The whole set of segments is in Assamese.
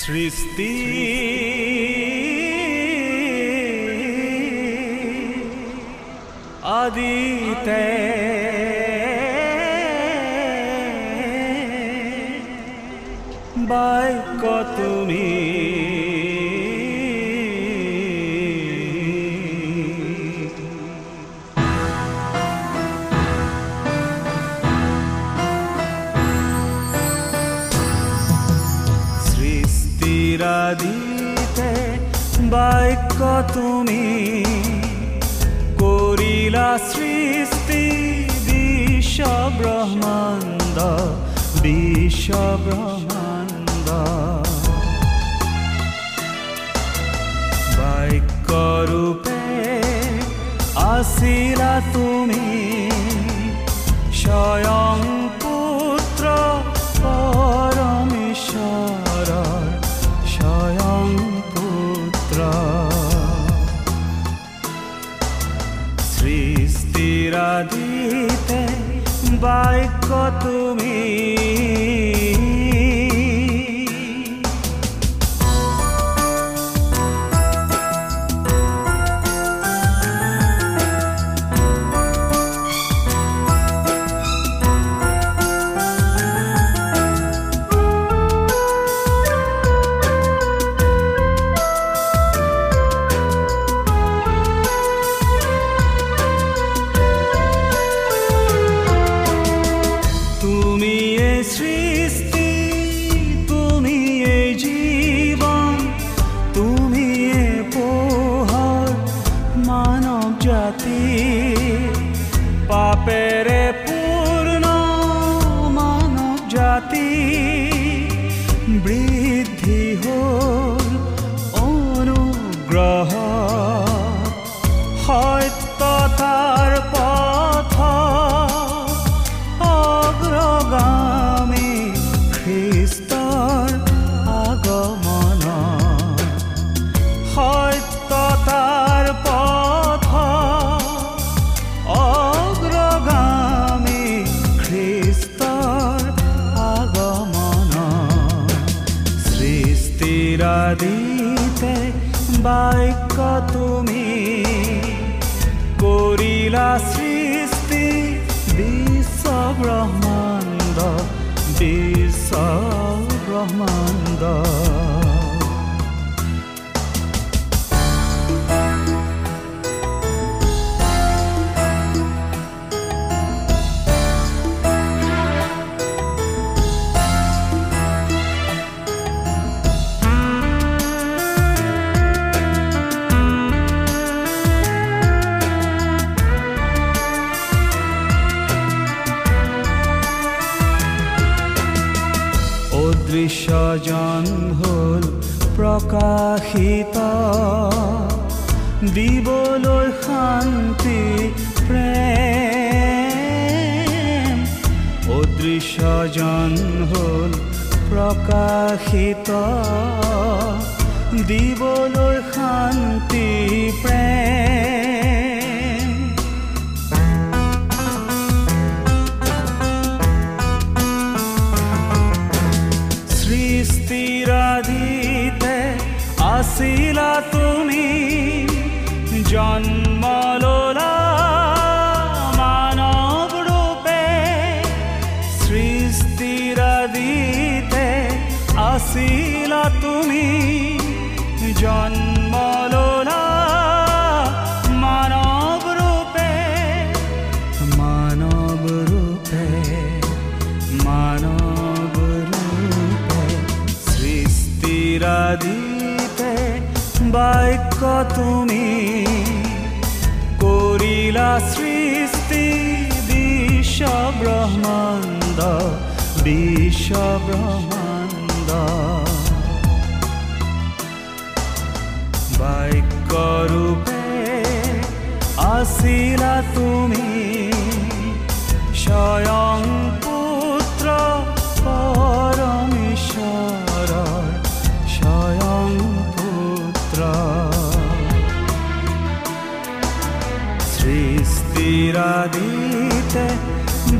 সৃষ্টি। আদিতে বাইক তুমি তুমি করিলা সৃষ্টি বিশ্ব ব্রহ্মাণ্ড বিশ্ব ব্রহ্মাণ্ড। বাক্য রূপে আসিলা তুমি স্বয়ং বাক্য তুমি তুমি পাপেৰে পূৰ্ণ মানৱ জাতি বৃদ্ধি হ'ল Brahmanda, Bisa Brahmanda. দিবলৈ শান্তি প্ৰেম অদৃশ্য অদৃশ্যজন হ'ল প্ৰকাশিত দিবলৈ শান্তি তুমি করিলা সৃষ্টি বিশ্ব ব্রহ্মাণ্ড বিশ্ব ব্রহ্মাণ্ড।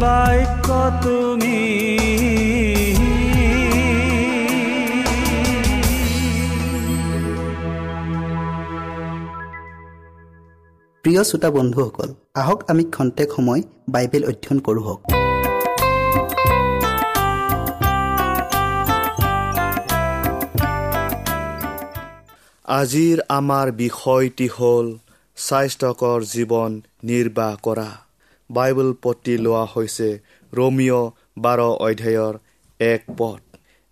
বাক্য তুমি। প্ৰিয় শ্ৰোতা বন্ধুসকল আহক আমি খন্তেক সময় বাইবেল অধ্যয়ন কৰোঁ হওক। আজিৰ আমাৰ বিষয়টি হ'ল স্বাস্থ্যকৰ জীৱন নিৰ্বাহ কৰা। বাইবেল পতি লোৱা হৈছে ৰোমিঅ' বাৰ অধ্যায়ৰ এক পদ।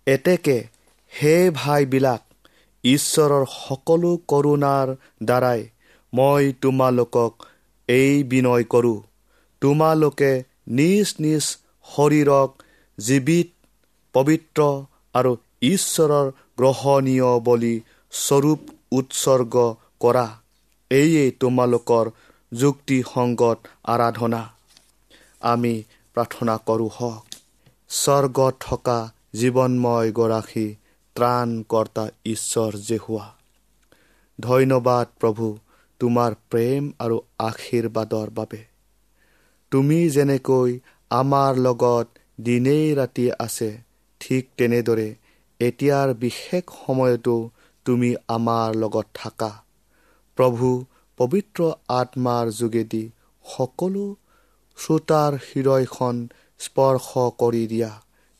এতেকে সেই ভাইবিলাক ঈশ্বৰৰ সকলো কৰোণাৰ দ্বাৰাই মই তোমালোকক এই বিনয় কৰোঁ। তোমালোকে নিজ নিজ শৰীৰক জীৱিত পবিত্ৰ আৰু ঈশ্বৰৰ গ্ৰহণীয় বুলি স্বৰূপ উৎসৰ্গ কৰা। এয়ে তোমালোকৰ যুক্তিসংগত আৰাধনা। আমি প্ৰাৰ্থনা কৰোঁ হওক। স্বৰ্গত থকা জীৱনময় গৰাকী ত্ৰাণকৰ্তা ঈশ্বৰ যে হোৱা ধন্যবাদ প্ৰভু তোমাৰ প্ৰেম আৰু আশীৰ্বাদৰ বাবে। তুমি যেনেকৈ আমাৰ লগত দিনেই ৰাতি আছে ঠিক তেনেদৰে এতিয়াৰ বিশেষ সময়তো তুমি আমাৰ লগত থাকা। প্ৰভু পবিত্ৰ আত্মাৰ যোগেদি সকলো শ্ৰোতাৰ হৃদয়খন স্পৰ্শ কৰি দিয়া।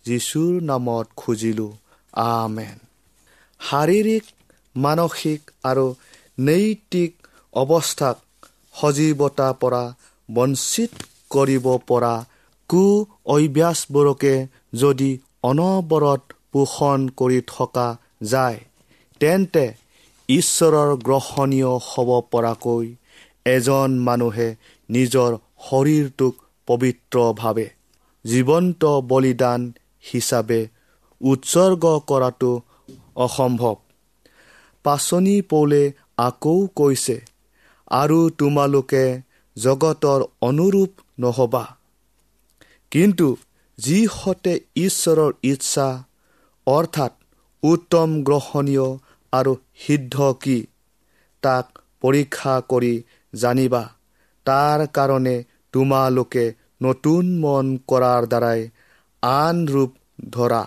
যীশুৰ নামত খুজিলোঁ আমেন। শাৰীৰিক মানসিক আৰু নৈতিক অৱস্থাক সজীৱতাৰ পৰা বঞ্চিত কৰিব পৰা কু অভ্যাসবোৰকে যদি অনবৰত পোষণ কৰি থকা যায় তেন্তে ঈশ্বৰৰ গ্ৰহণীয় হ'ব পৰাকৈ এজন মানুহে নিজৰ শৰীৰটোক পবিত্ৰভাৱে জীৱন্ত বলিদান হিচাপে উৎসৰ্গ কৰাটো অসম্ভৱ। পাচনি পৌলে আকৌ কৈছে আৰু তোমালোকে জগতৰ অনুৰূপ নহবা। কিন্তু যিহতে ঈশ্বৰৰ ইচ্ছা অৰ্থাৎ উত্তম গ্ৰহণীয় আৰু সিদ্ধ কি? তাক পৰীক্ষা কৰি জানিবা। তাৰ কাৰণে তোমালোকে নতুন মন কৰাৰ দ্বাৰাই আন ৰূপ ধৰা।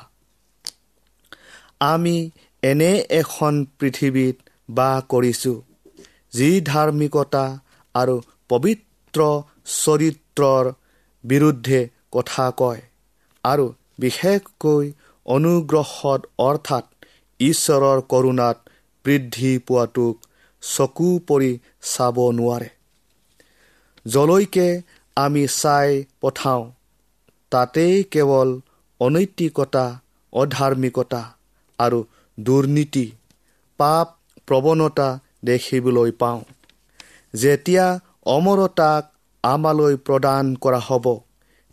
আমি এনে এখন পৃথিৱীত বাস কৰিছোঁ যি ধাৰ্মিকতা আৰু পবিত্ৰ চৰিত্ৰৰ বিৰুদ্ধে কথা কয় আৰু বিশেষকৈ অনুগ্ৰহত অৰ্থাৎ ঈশ্বৰৰ কৰোণাত বৃদ্ধি পোৱাটোক চকু পৰি চাব নোৱাৰে। যলৈকে আমি চাই পঠাওঁ তাতেই কেৱল অনৈতিকতা অধাৰ্মিকতা আৰু দুৰ্নীতি পাপ প্ৰৱণতা দেখিবলৈ পাওঁ। যেতিয়া অমৰতাক আমালৈ প্ৰদান কৰা হ'ব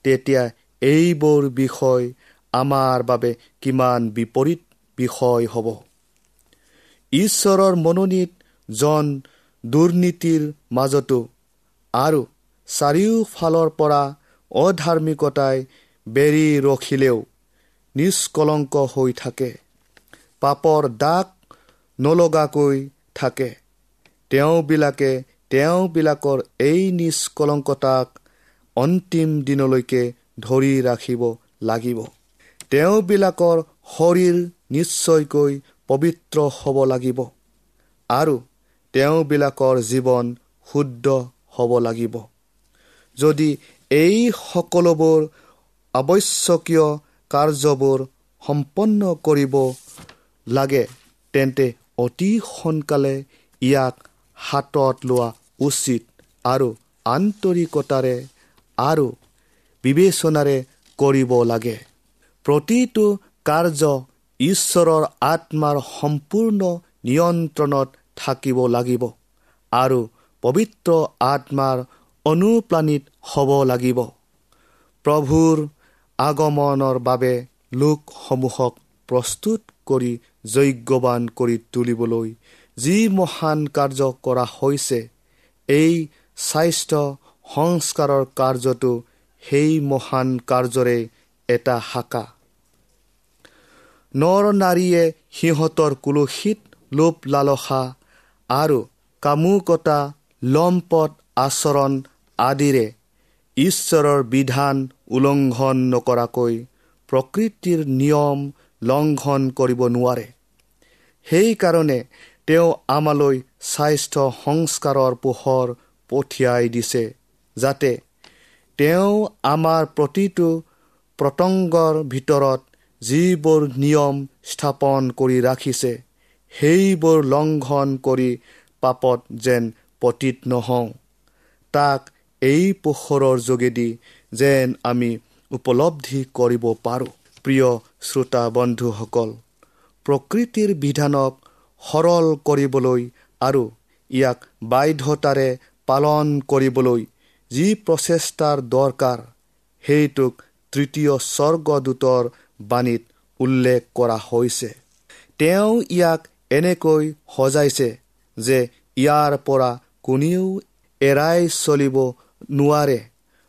তেতিয়া এইবোৰ বিষয় আমাৰ বাবে কিমান বিপৰীত বিষয় হ'ব। ঈশ্বৰৰ মনোনীত জন দুৰ্নীতিৰ মাজতো আৰু চাৰিওফালৰ পৰা অধাৰ্মিকতাই বেৰি ৰখিলেও নিষ্কলংক হৈ থাকে। পাপৰ দাগ নলগাকৈ থাকে। তেওঁবিলাকে তেওঁবিলাকৰ এই নিষ্কলংকতাক অন্তিম দিনলৈকে ধৰি ৰাখিব লাগিব। তেওঁবিলাকৰ শৰীৰ নিশ্চয়কৈ পবিত্ৰ হ'ব লাগিব আৰু তেওঁবিলাকৰ জীৱন শুদ্ধ হ'ব লাগিব। যদি এই সকলোবোৰ আৱশ্যকীয় কাৰ্যবোৰ সম্পন্ন কৰিব লাগে তেন্তে অতি সোনকালে ইয়াক হাতত লোৱা উচিত আৰু আন্তৰিকতাৰে আৰু বিবেচনাৰে কৰিব লাগে। প্ৰতিটো কাৰ্য ঈশ্বৰৰ আত্মাৰ সম্পূৰ্ণ নিয়ন্ত্ৰণত থাকিব লাগিব আৰু পবিত্ৰ আত্মাৰ অনুপ্ৰাণিত হ'ব লাগিব। প্ৰভুৰ আগমনৰ বাবে লোকসমূহক প্ৰস্তুত কৰি যজ্ঞৱান কৰি তুলিবলৈ যি মহান কাৰ্য কৰা হৈছে এই স্বাস্থ্য সংস্কাৰৰ কাৰ্যটো সেই মহান কাৰ্যৰে এটা শাখা। নৰ নাৰীয়ে সিহঁতৰ কুলসিত লোপ লালসা আৰু কামুকতা লম্পট আচৰণ আদিৰে ঈশ্বৰৰ বিধান উলংঘন নকৰাকৈ প্ৰকৃতিৰ নিয়ম লংঘন কৰিব নোৱাৰে। সেইকাৰণে তেওঁ আমালৈ স্বাস্থ্য সংস্কাৰৰ পোহৰ পঠিয়াই দিছে যাতে তেওঁ আমাৰ প্ৰতিটো প্ৰতংগৰ ভিতৰত যিবোৰ নিয়ম স্থাপন কৰি ৰাখিছে সেইবোৰ লংঘন কৰি পাপত যেন পতীত নহওঁ। তাক এই পোহৰৰ যোগেদি যেন আমি উপলব্ধি কৰিব পাৰোঁ। প্ৰিয় শ্ৰোতা বন্ধুসকল প্ৰকৃতিৰ বিধানক সৰল কৰিবলৈ আৰু ইয়াক বাধ্যতাৰে পালন কৰিবলৈ যি প্ৰচেষ্টাৰ দৰকাৰ সেইটোক তৃতীয় স্বৰ্গদূতৰ বাণীত উল্লেখ কৰা হৈছে। তেওঁ ইয়াক এনেকৈ সজাইছে যে ইয়াৰ পৰা কোনেও এৰাই চলিব নোৱাৰে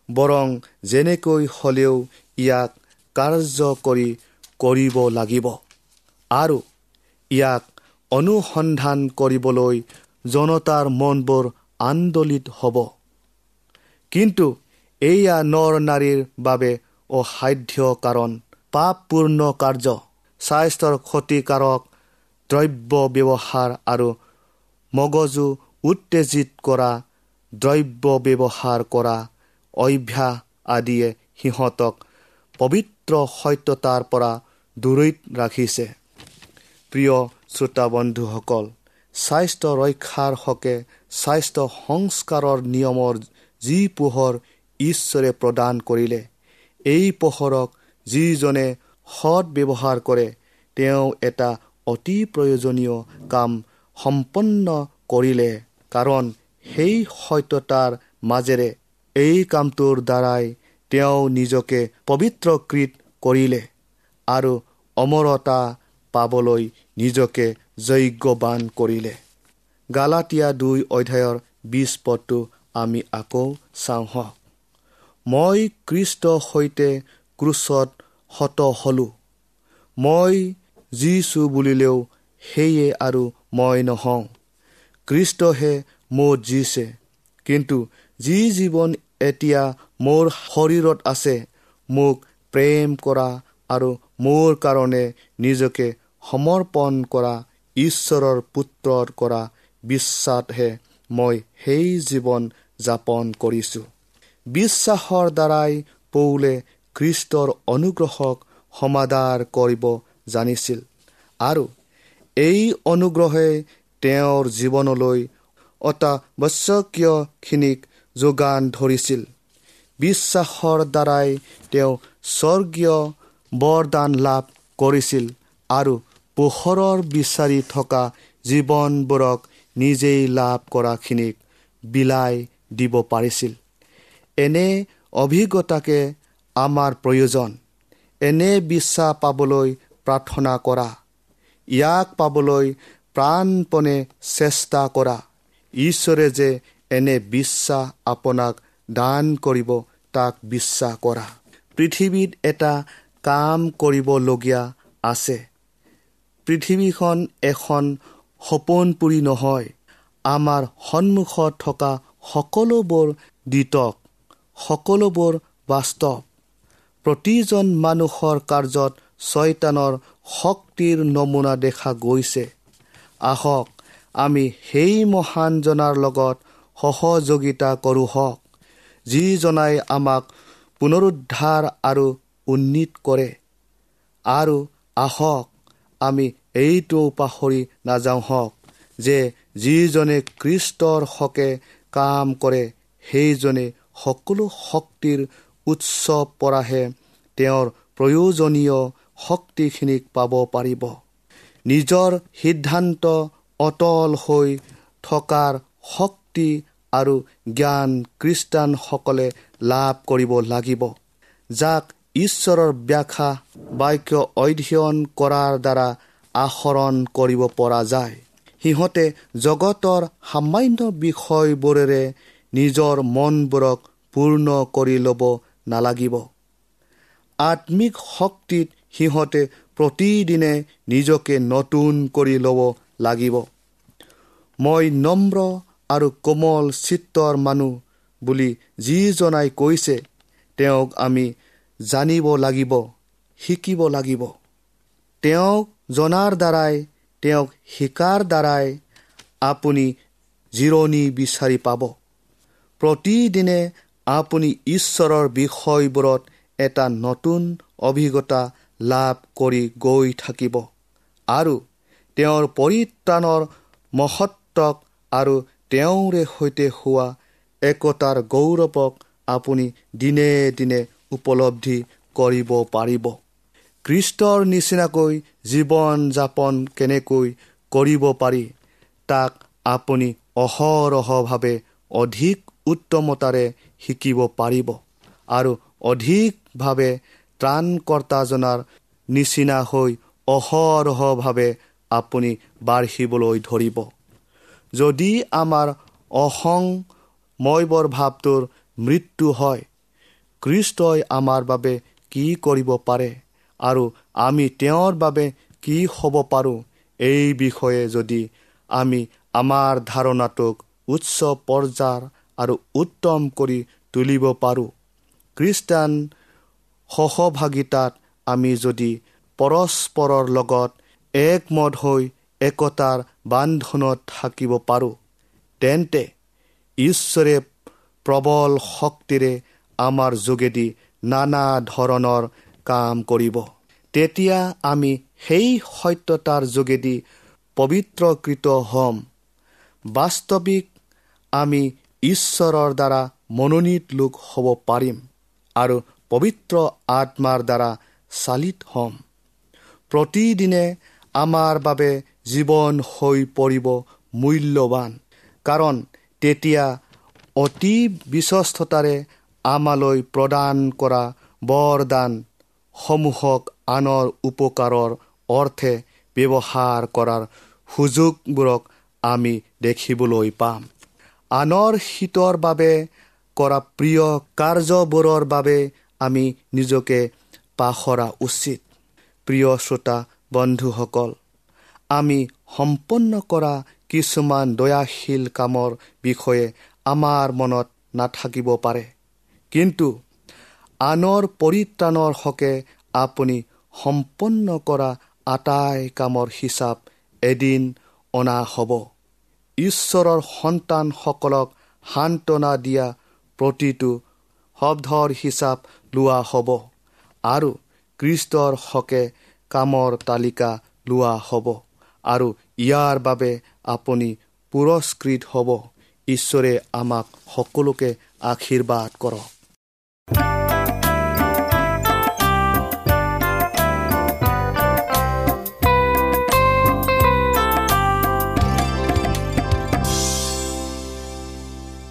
বৰং যেনেকৈ হ'লেও ইয়াক কাৰ্যকৰী কৰিব লাগিব আৰু ইয়াক অনুসন্ধান কৰিবলৈ জনতাৰ মনবোৰ আন্দোলিত হ'ব। কিন্তু এয়া নৰ নাৰীৰ বাবে অসাধ্য কাৰণ পাপপূৰ্ণ কাৰ্য স্বাস্থ্যৰ ক্ষতিকাৰক দ্ৰব্য ব্যৱহাৰ আৰু মগজু উত্তেজিত কৰা দ্ৰব্য ব্যৱহাৰ কৰা অভ্যাস আদিয়ে সিহঁতক পবিত্ৰ সত্যতাৰ পৰা দূৰৈত ৰাখিছে। প্ৰিয় শ্ৰোতা বন্ধুসকল স্বাস্থ্য ৰক্ষাৰ হকে স্বাস্থ্য সংস্কাৰৰ নিয়মৰ যি পোহৰ ঈশ্বৰে প্ৰদান কৰিলে এই পোহৰক যিজনে সৎ ব্যৱহাৰ কৰে তেওঁ এটা অতি প্ৰয়োজনীয় কাম সম্পন্ন কৰিলে কাৰণ সেই সত্যতাৰ মাজেৰে এই কামটোৰ দ্বাৰাই তেওঁ নিজকে পবিত্ৰকৃত কৰিলে আৰু অমৰতা পাবলৈ নিজকে যজ্ঞবান কৰিলে। গালাটীয়া দুই অধ্যায়ৰ বিছ পদটো আমি আকৌ চাওঁ হওক। মই কৃষ্ট সৈতে ক্ৰুচত হত হলো। মই যিছো বুলিলেও সেয়ে আৰু মই নহওঁ। কৃষ্টহে মোৰ জিছে। কিন্তু যি জীৱন এতিয়া মোৰ শৰীৰত আছে মোক প্ৰেম কৰা আৰু মোৰ কাৰণে নিজকে সমৰ্পণ কৰা ঈশ্বৰৰ পুত্ৰৰ কৰা বিশ্বাসহে মই সেই জীৱন যাপন কৰিছোঁ। বিশ্বাসৰ দ্বাৰাই পৌলে খ্ৰীষ্টৰ অনুগ্ৰহক সমাধাৰ কৰিব জানিছিল আৰু এই অনুগ্ৰহে তেওঁৰ জীৱনলৈ অত্যাৱশ্যকীয়খিনিক যোগান ধৰিছিল। বিশ্বাসৰ দ্বাৰাই তেওঁ স্বৰ্গীয় বৰদান লাভ কৰিছিল আৰু পোহৰৰ বিচাৰি থকা জীৱনবোৰক নিজেই লাভ কৰাখিনিক বিলাই দিব পাৰিছিল। এনে অভিজ্ঞতাকে আমাৰ প্ৰয়োজন। এনে বিশ্বাস পাবলৈ প্ৰাৰ্থনা কৰা। ইয়াক পাবলৈ প্ৰাণপণে চেষ্টা কৰা। ঈশ্বৰে যে এনে বিশ্বাস আপোনাক দান কৰিব তাক বিশ্বাস কৰা। পৃথিৱীত এটা কাম কৰিবলগীয়া আছে। পৃথিৱীখন এখন সপোনপুৰি নহয়। আমাৰ সন্মুখত থকা সকলোবোৰ দিতক সকলোবোৰ বাস্তৱ। প্ৰতিজন মানুহৰ কাৰ্যত ছয়তানৰ শক্তিৰ নমুনা দেখা গৈছে। আহক আমি সেই মহানজনাৰ লগত সহযোগিতা কৰোঁ হওক যিজনাই আমাক পুনৰুদ্ধাৰ আৰু উন্নীত কৰে। আৰু আহক আমি এইটো পাহৰি নাযাওঁ হওক যে যিজনে কৃষ্টৰ হকে কাম কৰে সেইজনে সকলো শক্তিৰ উৎস পৰাহে তেওঁৰ প্ৰয়োজনীয় শক্তিখিনিক পাব পাৰিব। নিজৰ সিদ্ধান্ত অটল হৈ থকাৰ শক্তি আৰু জ্ঞান খ্ৰীষ্টানসকলে লাভ কৰিব লাগিব। যাক ঈশ্বৰৰ ব্যাখ্যা বাক্য অধ্যয়ন কৰাৰ দ্বাৰা আহৰণ কৰিব পৰা যায়। সিহঁতে জগতৰ সামান্য বিষয়বোৰেৰে নিজৰ মনবোৰক পূৰ্ণ কৰি ল'ব নালাগিব। আত্মিক শক্তিত সিহঁতে প্ৰতিদিনে নিজকে নতুন কৰি ল'ব লাগিব। মই নম্ৰ আৰু কোমল চিত্ৰৰ মানুহ বুলি যিজনাই কৈছে তেওঁক আমি জানিব লাগিব শিকিব লাগিব। তেওঁক জনাৰ দ্বাৰাই তেওঁক শিকাৰ দ্বাৰাই আপুনি জিৰণি বিচাৰি পাব। প্ৰতিদিনে আপুনি ঈশ্বৰৰ বিষয়বোৰত এটা নতুন অভিজ্ঞতা লাভ কৰি গৈ থাকিব আৰু তেওঁৰ পৰিত্ৰাণৰ মহত্বক আৰু তেওঁৰে সৈতে হোৱা একতাৰ গৌৰৱক আপুনি দিনে দিনে উপলব্ধি কৰিব পাৰিব। কৃষ্টৰ নিচিনাকৈ জীৱন যাপন কেনেকৈ কৰিব পাৰি তাক আপুনি অহৰহভাৱে অধিক উত্তমতাৰে শিকিব পাৰিব আৰু অধিকভাৱে ত্ৰাণকৰ্তাজনাৰ নিচিনা হৈ অহৰহভাৱে আপুনি বাঢ়িবলৈ ধৰিব। যদি আমাৰ অসং ময়বৰ ভাৱটোৰ মৃত্যু হয় কৃষ্টই আমাৰ বাবে কি কৰিব পাৰে আৰু আমি তেওঁৰ বাবে কি হ'ব পাৰোঁ এই বিষয়ে যদি আমি আমাৰ ধাৰণাটোক উচ্চ পৰ্যায়ৰ আৰু উত্তম কৰি তুলিব পাৰোঁ। খ্ৰীষ্টান সহভাগিতাত আমি যদি পৰস্পৰৰ লগত একমত হৈ একতাৰ বান্ধোনত থাকিব পাৰোঁ তেন্তে ঈশ্বৰে প্ৰবল শক্তিৰে আমাৰ যোগেদি নানা ধৰণৰ কাম কৰিব। তেতিয়া আমি সেই সত্যতাৰ যোগেদি পবিত্ৰকৃত হ'ম। বাস্তৱিক আমি ঈশ্বৰৰ দ্বাৰা মনোনীত লোক হ'ব পাৰিম আৰু পবিত্ৰ আত্মাৰ দ্বাৰা চালিত হ'ম। প্ৰতিদিনে আমাৰ বাবে জীৱন হৈ পৰিব মূল্যৱান কাৰণ তেতিয়া অতি বিশ্বস্ততাৰে আমালৈ প্ৰদান কৰা বৰদানসমূহক আনৰ উপকাৰৰ অৰ্থে ব্যৱহাৰ কৰাৰ সুযোগবোৰক আমি দেখিবলৈ পাম। আনৰ হিতৰ বাবে কৰা প্ৰিয় কাৰ্যবোৰৰ বাবে আমি নিজকে পাহৰা উচিত। প্ৰিয় শ্ৰোতা বন্ধুসকল আমি সম্পন্ন কৰা কিছুমান দয়াশীল কামৰ বিষয়ে আমাৰ মনত নাথাকিব পাৰে। কিন্তু আনৰ পৰিত্ৰাণৰ হকে আপুনি সম্পন্ন কৰা আটাই কামৰ হিচাপ এদিন অনা হ'ব। ঈশ্বৰৰ সন্তানসকলক সান্তনা দিয়া প্ৰতিটো শব্দৰ হিচাপ লোৱা হ'ব আৰু কৃষ্টৰ হকে কামৰ তালিকা লোৱা হ'ব আৰু ইয়াৰ বাবে আপুনি পুৰস্কৃত হ'ব। ঈশ্বৰে আমাক সকলোকে আশীৰ্বাদ কৰক।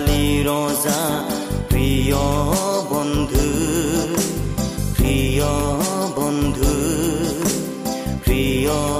কালি ৰজা প্ৰিয় বন্ধু প্ৰিয় বন্ধু প্ৰিয়